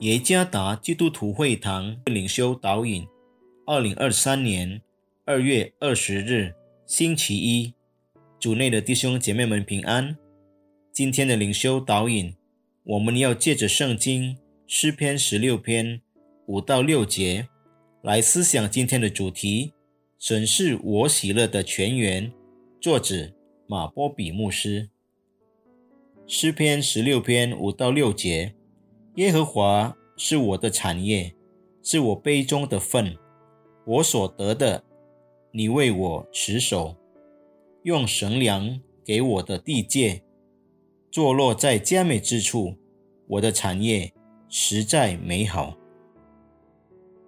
耶加达基督徒会堂领袖导引，二零二三年二月二十日，星期一，主内的弟兄姐妹们平安。今天的领袖导引，我们要借着圣经诗篇十六篇五到六节来思想今天的主题：审视我喜乐的泉源。作者马波比牧师。诗篇十六篇五到六节。耶和华是我的产业，是我杯中的份，我所得的，你为我持守，用绳量给我的地界，坐落在佳美之处。我的产业实在美好。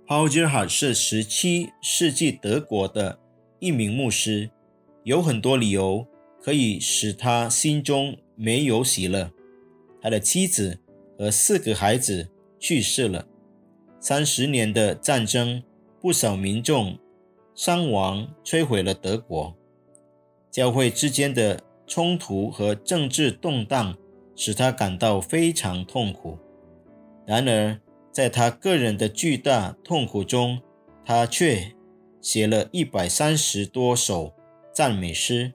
Paul Gerhardt 是十七世纪德国的一名牧师，有很多理由可以使他心中没有喜乐。他的妻子。和四个孩子去世了。三十年的战争，不少民众伤亡，摧毁了德国。教会之间的冲突和政治动荡，使他感到非常痛苦。然而，在他个人的巨大痛苦中，他却写了一百三十多首赞美诗。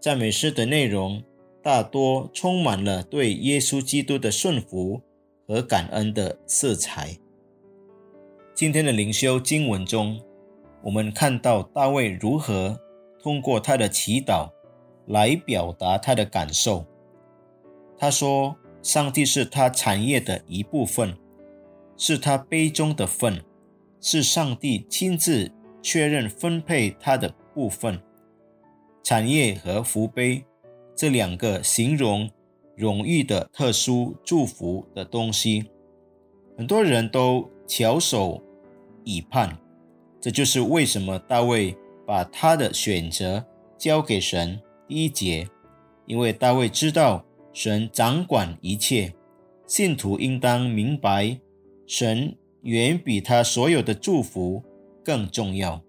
赞美诗的内容。大多充满了对耶稣基督的顺服和感恩的色彩。今天的灵修经文中，我们看到大卫如何通过他的祈祷来表达他的感受。他说：“上帝是他产业的一部分，是他杯中的份，是上帝亲自确认分配他的部分。产业和福杯。”这两个形容荣誉的特殊祝福的东西，很多人都翘首以盼。这就是为什么大卫把他的选择交给神。第一节，因为大卫知道神掌管一切，信徒应当明白，神远比他所有的祝福更重要。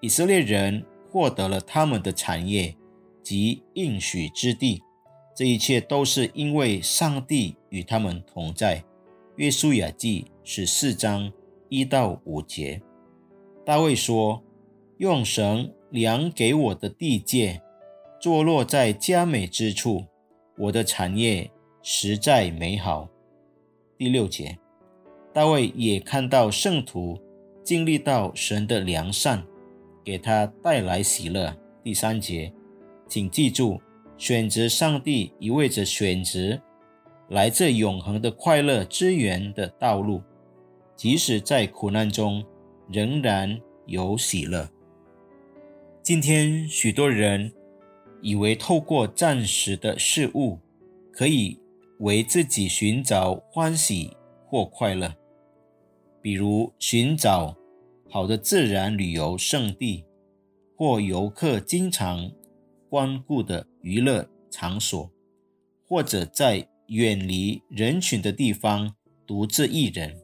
以色列人获得了他们的产业。及应许之地，这一切都是因为上帝与他们同在。约书亚记十四章一到五节，大卫说：“用绳量给我的地界，坐落在佳美之处，我的产业实在美好。”第六节，大卫也看到圣徒经历到神的良善，给他带来喜乐。第三节。请记住，选择上帝意味着选择来自永恒的快乐之源的道路，即使在苦难中，仍然有喜乐。今天，许多人以为透过暂时的事物，可以为自己寻找欢喜或快乐，比如寻找好的自然旅游胜地，或游客经常。光顾的娱乐场所，或者在远离人群的地方独自一人，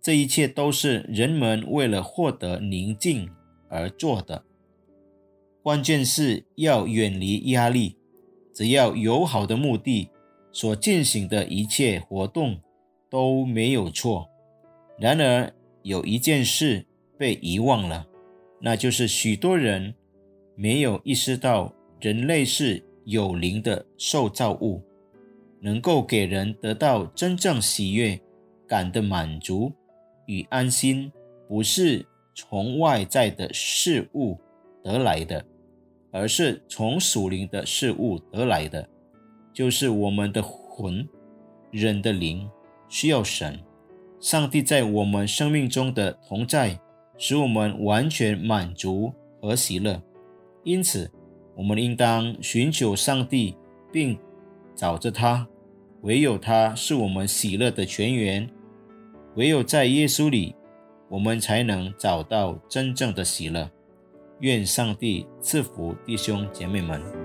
这一切都是人们为了获得宁静而做的。关键是要远离压力，只要有好的目的所进行的一切活动都没有错。然而，有一件事被遗忘了，那就是许多人没有意识到。人类是有灵的受造物，能够给人得到真正喜悦感的满足与安心，不是从外在的事物得来的，而是从属灵的事物得来的，就是我们的魂，人的灵需要神，上帝在我们生命中的同在，使我们完全满足和喜乐，因此。我们应当寻求上帝，并找着他，唯有他是我们喜乐的泉源。唯有在耶稣里，我们才能找到真正的喜乐。愿上帝赐福弟兄姐妹们。